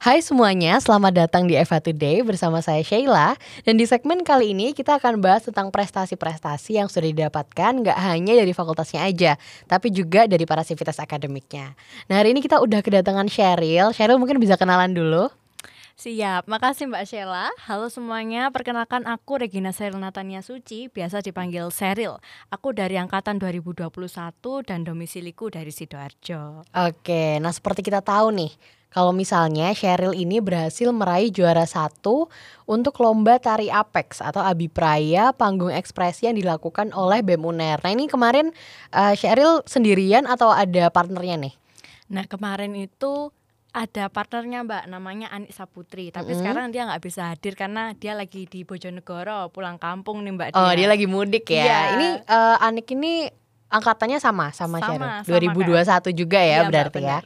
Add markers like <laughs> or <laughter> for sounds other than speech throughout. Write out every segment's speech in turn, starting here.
Hai semuanya, selamat datang di Eva Today bersama saya Sheila. Dan di segmen kali ini kita akan bahas tentang prestasi-prestasi yang sudah didapatkan Gak hanya dari fakultasnya aja, tapi juga dari para sivitas akademiknya. Nah hari ini kita udah kedatangan Sheryl. Sheryl mungkin bisa kenalan dulu Siap, makasih Mbak Sheila. Halo semuanya, perkenalkan aku Regina Seril Natania Suci, biasa dipanggil Seril. Aku dari angkatan 2021 dan domisiliku dari Sidoarjo. Oke, nah seperti kita tahu nih kalau misalnya Sheryl ini berhasil meraih juara satu untuk lomba tari Apex atau Abipraya panggung ekspresi yang dilakukan oleh BEM UNER. Nah ini kemarin uh, Sheryl sendirian atau ada partnernya nih? Nah kemarin itu ada partnernya mbak namanya Anik Saputri tapi mm -hmm. sekarang dia nggak bisa hadir karena dia lagi di Bojonegoro pulang kampung nih mbak oh dia, lagi mudik ya yeah. ini uh, Anik ini angkatannya sama sama, sama Sheryl 2021 kan? juga ya iya, berarti mbak, ya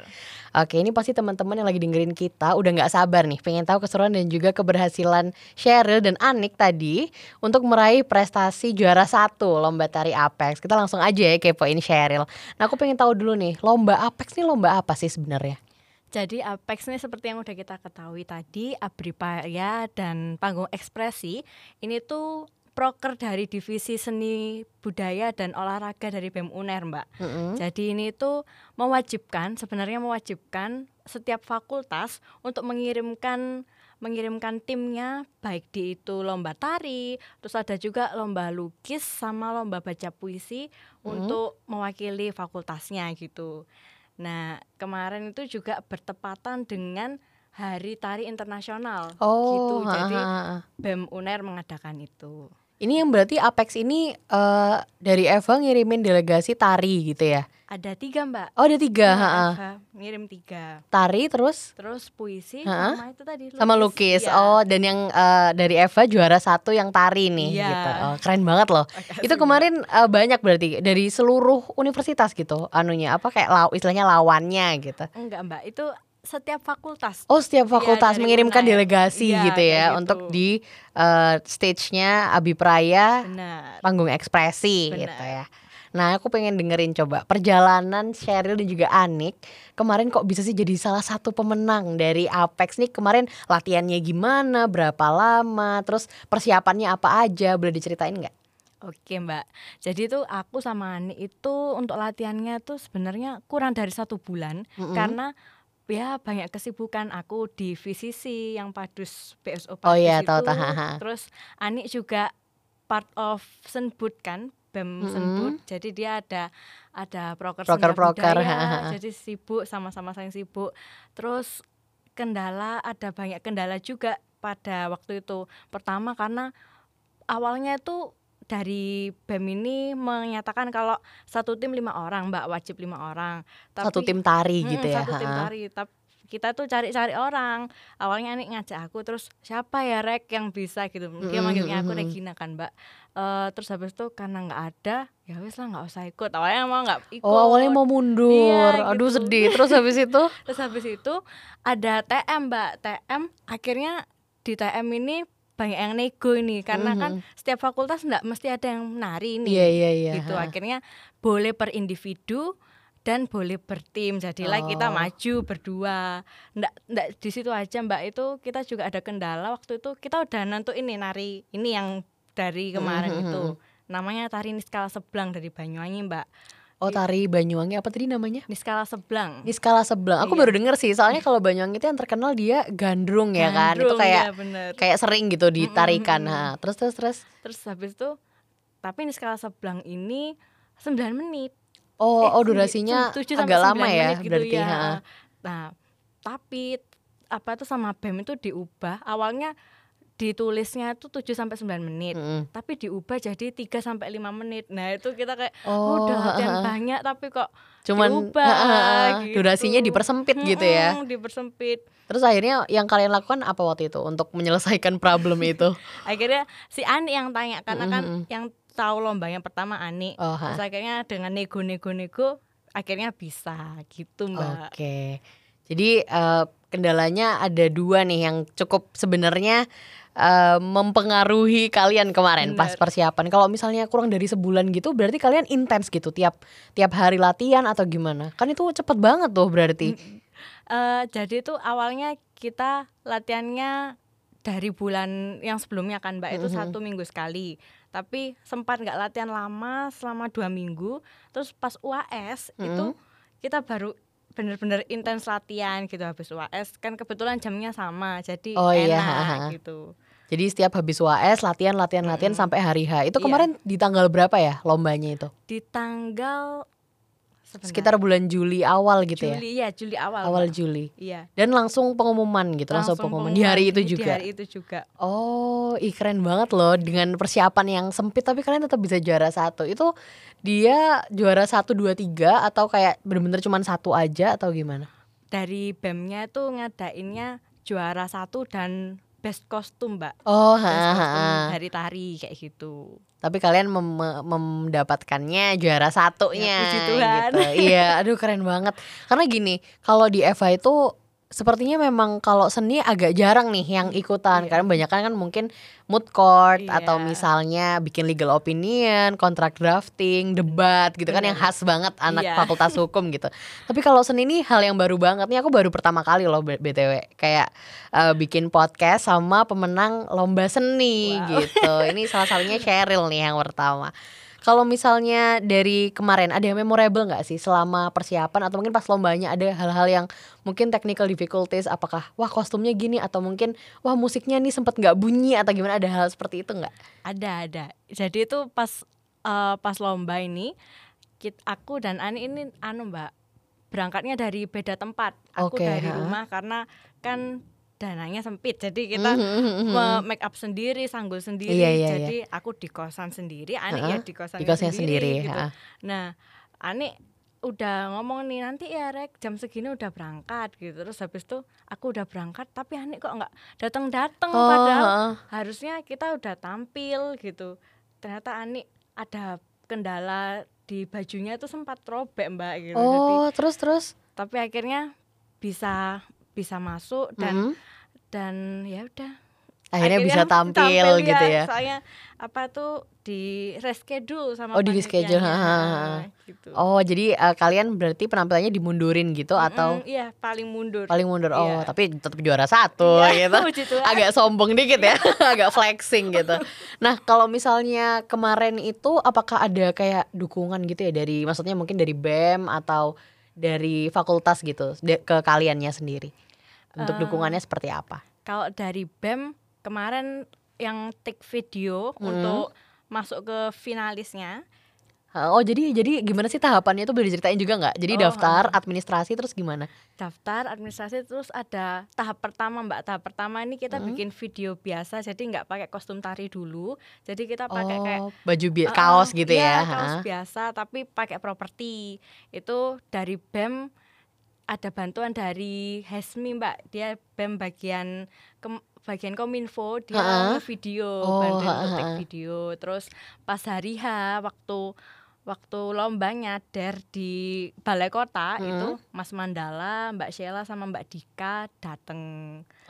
Oke, ini pasti teman-teman yang lagi dengerin kita udah nggak sabar nih, pengen tahu keseruan dan juga keberhasilan Sheryl dan Anik tadi untuk meraih prestasi juara satu lomba tari Apex. Kita langsung aja ya kepoin Sheryl. Nah, aku pengen tahu dulu nih, lomba Apex ini lomba apa sih sebenarnya? Jadi Apex ini seperti yang udah kita ketahui tadi, Abripaya dan Panggung Ekspresi ini tuh proker dari divisi seni budaya dan olahraga dari BEM UNER, Mbak. Mm -hmm. Jadi ini tuh mewajibkan sebenarnya mewajibkan setiap fakultas untuk mengirimkan mengirimkan timnya baik di itu lomba tari, terus ada juga lomba lukis sama lomba baca puisi mm -hmm. untuk mewakili fakultasnya gitu. Nah, kemarin itu juga bertepatan dengan Hari Tari Internasional oh, gitu. Jadi BEM UNER mengadakan itu. Ini yang berarti Apex ini uh, dari Eva ngirimin delegasi tari gitu ya? Ada tiga mbak. Oh ada tiga. Ya, Eva ngirim tiga. Tari terus? Terus puisi ha? sama itu tadi. Lukis. Sama lukis. Ya. Oh dan yang uh, dari Eva juara satu yang tari nih. Ya. Gitu. Oh, keren banget loh. Makasih, itu kemarin uh, banyak berarti dari seluruh universitas gitu. Anunya apa kayak law, istilahnya lawannya gitu. Enggak mbak itu setiap fakultas. Oh, setiap fakultas ya, mengirimkan delegasi ya, gitu ya gitu. untuk di uh, stage-nya Abipraya Benar. panggung ekspresi Benar. gitu ya. Nah, aku pengen dengerin coba perjalanan Sheryl dan juga Anik kemarin kok bisa sih jadi salah satu pemenang dari Apex nih. Kemarin latihannya gimana, berapa lama, terus persiapannya apa aja, boleh diceritain nggak? Oke mbak, jadi itu aku sama Anik itu untuk latihannya tuh sebenarnya kurang dari satu bulan mm -hmm. karena ya banyak kesibukan aku di VCC yang Padus BSO Padus oh, iya, itu. Tahu, tahu. Terus Anik juga part of Senbud kan, BEM mm -hmm. Senbud. Jadi dia ada ada proker proker, proker jadi sibuk sama-sama saling sibuk. Terus kendala ada banyak kendala juga pada waktu itu. Pertama karena awalnya itu dari BEM ini menyatakan kalau satu tim lima orang, Mbak wajib lima orang. Tapi, satu tim tari hmm, gitu ya? Satu tim tari, tapi kita tuh cari-cari orang. Awalnya nih ngajak aku, terus siapa ya Rek yang bisa gitu. Dia manggilnya aku Regina kan, Mbak. Uh, terus habis itu karena nggak ada, ya wes lah nggak usah ikut. Awalnya mau nggak ikut. Oh awalnya mau mundur. Iya, Aduh gitu. sedih. Terus habis itu? <laughs> terus habis itu ada TM, Mbak. TM akhirnya di TM ini banyak yang nego ini karena mm -hmm. kan setiap fakultas enggak mesti ada yang nari ini yeah, yeah, yeah. gitu akhirnya boleh per individu dan boleh bertim jadilah oh. kita maju berdua ndak ndak di situ aja mbak itu kita juga ada kendala waktu itu kita udah nentu ini nari ini yang dari kemarin mm -hmm. itu namanya tari niskala seblang dari Banyuwangi mbak Oh tari Banyuwangi apa tadi namanya? Niskala Seblang. Niskala Seblang. Aku iya. baru denger sih, soalnya kalau Banyuwangi itu yang terkenal dia gandrung ya kan, itu kayak ya kayak sering gitu ditarikan. Mm -hmm. Nah, terus terus terus. Terus habis itu, tapi Niskala Seblang ini 9 menit. Oh, eh, oh durasinya agak lama ya gitu berarti. Ya. Nah, tapi apa itu sama BEM itu diubah. Awalnya ditulisnya itu 7 sampai 9 menit, mm. tapi diubah jadi 3 sampai 5 menit. Nah, itu kita kayak oh, udah latihan banyak tapi kok cuman diubah uh, gitu. durasinya dipersempit hmm, gitu ya. dipersempit. Terus akhirnya yang kalian lakukan apa waktu itu untuk menyelesaikan problem itu? <laughs> akhirnya si Ani yang tanya karena mm -hmm. kan yang tahu lomba yang pertama Ani. Oh, Terus akhirnya dengan nego-nego-nego akhirnya bisa gitu, Mbak. Oke. Okay. Jadi uh, kendalanya ada dua nih yang cukup sebenarnya uh, mempengaruhi kalian kemarin Bener. pas persiapan. Kalau misalnya kurang dari sebulan gitu, berarti kalian intens gitu tiap tiap hari latihan atau gimana? Kan itu cepet banget tuh berarti. uh, jadi itu awalnya kita latihannya dari bulan yang sebelumnya kan mbak itu mm -hmm. satu minggu sekali tapi sempat nggak latihan lama selama dua minggu terus pas UAS mm -hmm. itu kita baru bener-bener intens latihan gitu habis UAS kan kebetulan jamnya sama jadi oh, iya, enak iya. gitu jadi setiap habis UAS latihan latihan latihan hmm. sampai hari H itu iya. kemarin iya. di tanggal berapa ya lombanya itu di tanggal Sebenarnya. sekitar bulan Juli awal gitu ya? Juli, ya Juli awal awal. Juli. Iya. Dan langsung pengumuman gitu langsung, langsung pengumuman, di hari itu juga? di hari itu juga. Oh ih keren banget loh dengan persiapan yang sempit tapi kalian tetap bisa juara satu. Itu dia juara satu dua tiga atau kayak bener-bener cuma satu aja atau gimana? Dari bemnya itu ngadainnya juara satu dan best kostum mbak. Oh best ha, kostum ha. dari tari kayak gitu. Tapi kalian mem mendapatkannya juara satunya ya, gitu. Iya aduh keren banget. Karena gini kalau di Eva itu sepertinya memang kalau seni agak jarang nih yang ikutan yeah. karena banyak kan mungkin mood court yeah. atau misalnya bikin legal opinion, kontrak drafting, debat gitu kan yang khas banget anak yeah. fakultas <laughs> hukum gitu. Tapi kalau seni ini hal yang baru banget nih aku baru pertama kali loh BTW kayak uh, bikin podcast sama pemenang lomba seni wow. gitu. Ini salah satunya Cheryl nih yang pertama. Kalau misalnya dari kemarin ada yang memorable nggak sih selama persiapan atau mungkin pas lombanya ada hal-hal yang mungkin technical difficulties apakah wah kostumnya gini atau mungkin wah musiknya nih sempet nggak bunyi atau gimana ada hal seperti itu nggak? Ada ada. Jadi itu pas uh, pas lomba ini kita, aku dan Ani ini anu Mbak berangkatnya dari beda tempat. Aku okay, dari ha? rumah karena kan dananya sempit. Jadi kita mm -hmm. make up sendiri sanggul sendiri. Iya, iya, jadi iya. aku di kosan sendiri Ani uh -huh. ya di kosan di sendiri, sendiri gitu. nah Ani udah ngomong nih nanti ya rek jam segini udah berangkat gitu. Terus habis itu aku udah berangkat tapi Ani kok nggak datang datang oh, padahal harusnya kita udah tampil gitu. Ternyata Ani ada kendala di bajunya itu sempat robek mbak gitu. Oh jadi, terus terus? Tapi akhirnya bisa bisa masuk dan mm -hmm. dan ya udah akhirnya, akhirnya bisa <laughs> tampil, tampil gitu ya, ya. Soalnya apa tuh di reschedule sama Oh di reschedule. gitu. Oh jadi uh, kalian berarti penampilannya dimundurin gitu mm -hmm, atau? Iya paling mundur. Paling mundur. Oh iya. tapi tetap juara satu iya, gitu. <laughs> Agak sombong dikit ya, <laughs> agak flexing gitu. Nah kalau misalnya kemarin itu apakah ada kayak dukungan gitu ya dari maksudnya mungkin dari bem atau dari fakultas gitu ke kaliannya sendiri? Untuk uh, dukungannya seperti apa? Kalau dari BEM kemarin yang take video hmm. untuk masuk ke finalisnya. Oh jadi jadi gimana sih tahapannya itu boleh diceritain juga nggak? Jadi oh, daftar, administrasi terus gimana? Daftar, administrasi terus ada tahap pertama mbak. Tahap pertama ini kita hmm. bikin video biasa, jadi nggak pakai kostum tari dulu. Jadi kita pakai oh, kayak baju bi- uh, kaos gitu ya? ya kaos biasa, tapi pakai properti. Itu dari bem ada bantuan dari Hesmi Mbak dia BEM bagian ke, bagian kominfo dia uh -uh. video oh, bantuin uh video terus pas hari H waktu waktu lombanya der di balai kota hmm. itu Mas Mandala, Mbak Sheila sama Mbak Dika dateng.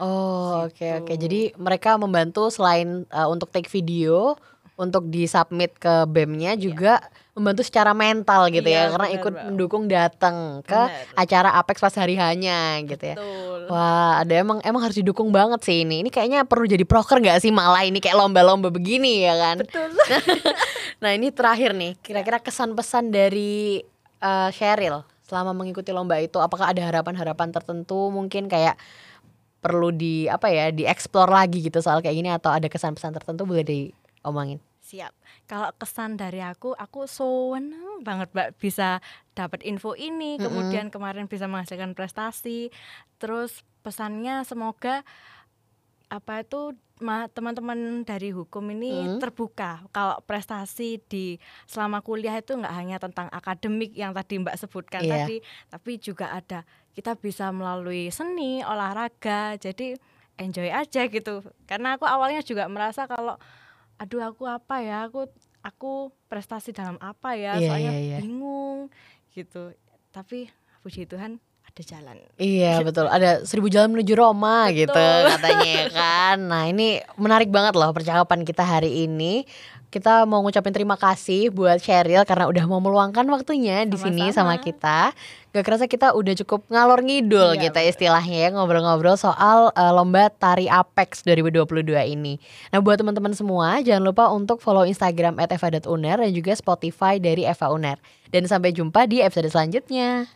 Oh oke okay, oke. Okay. Jadi mereka membantu selain uh, untuk take video, untuk disubmit ke BEM-nya iya. juga yeah. membantu secara mental gitu yeah, ya karena ikut bener. mendukung datang ke bener. acara Apex pas hari hanya gitu ya. Wah, ada emang emang harus didukung banget sih ini. Ini kayaknya perlu jadi proker gak sih malah ini kayak lomba-lomba begini ya kan. Betul. <laughs> nah, ini terakhir nih, kira-kira kesan-pesan dari uh, Cheryl selama mengikuti lomba itu apakah ada harapan-harapan tertentu mungkin kayak perlu di apa ya dieksplor lagi gitu soal kayak gini atau ada kesan-pesan tertentu boleh di omongin. Siap. Kalau kesan dari aku, aku seneng banget Mbak bisa dapat info ini, mm -hmm. kemudian kemarin bisa menghasilkan prestasi. Terus pesannya semoga apa itu teman-teman dari hukum ini hmm. terbuka kalau prestasi di selama kuliah itu nggak hanya tentang akademik yang tadi Mbak sebutkan yeah. tadi tapi juga ada kita bisa melalui seni olahraga jadi enjoy aja gitu karena aku awalnya juga merasa kalau aduh aku apa ya? Aku aku prestasi dalam apa ya? Yeah, soalnya yeah, yeah. bingung gitu. Tapi puji Tuhan ada jalan iya <laughs> betul ada seribu jalan menuju Roma betul. gitu katanya ya kan nah ini menarik banget loh percakapan kita hari ini kita mau ngucapin terima kasih buat Cheryl karena udah mau meluangkan waktunya di sini sama kita. Gak kerasa kita udah cukup ngalor ngidul iya, gitu betul. istilahnya ya ngobrol-ngobrol soal uh, lomba tari Apex 2022 ini. Nah buat teman-teman semua jangan lupa untuk follow Instagram @eva.uner dan juga Spotify dari Eva Uner. Dan sampai jumpa di episode selanjutnya.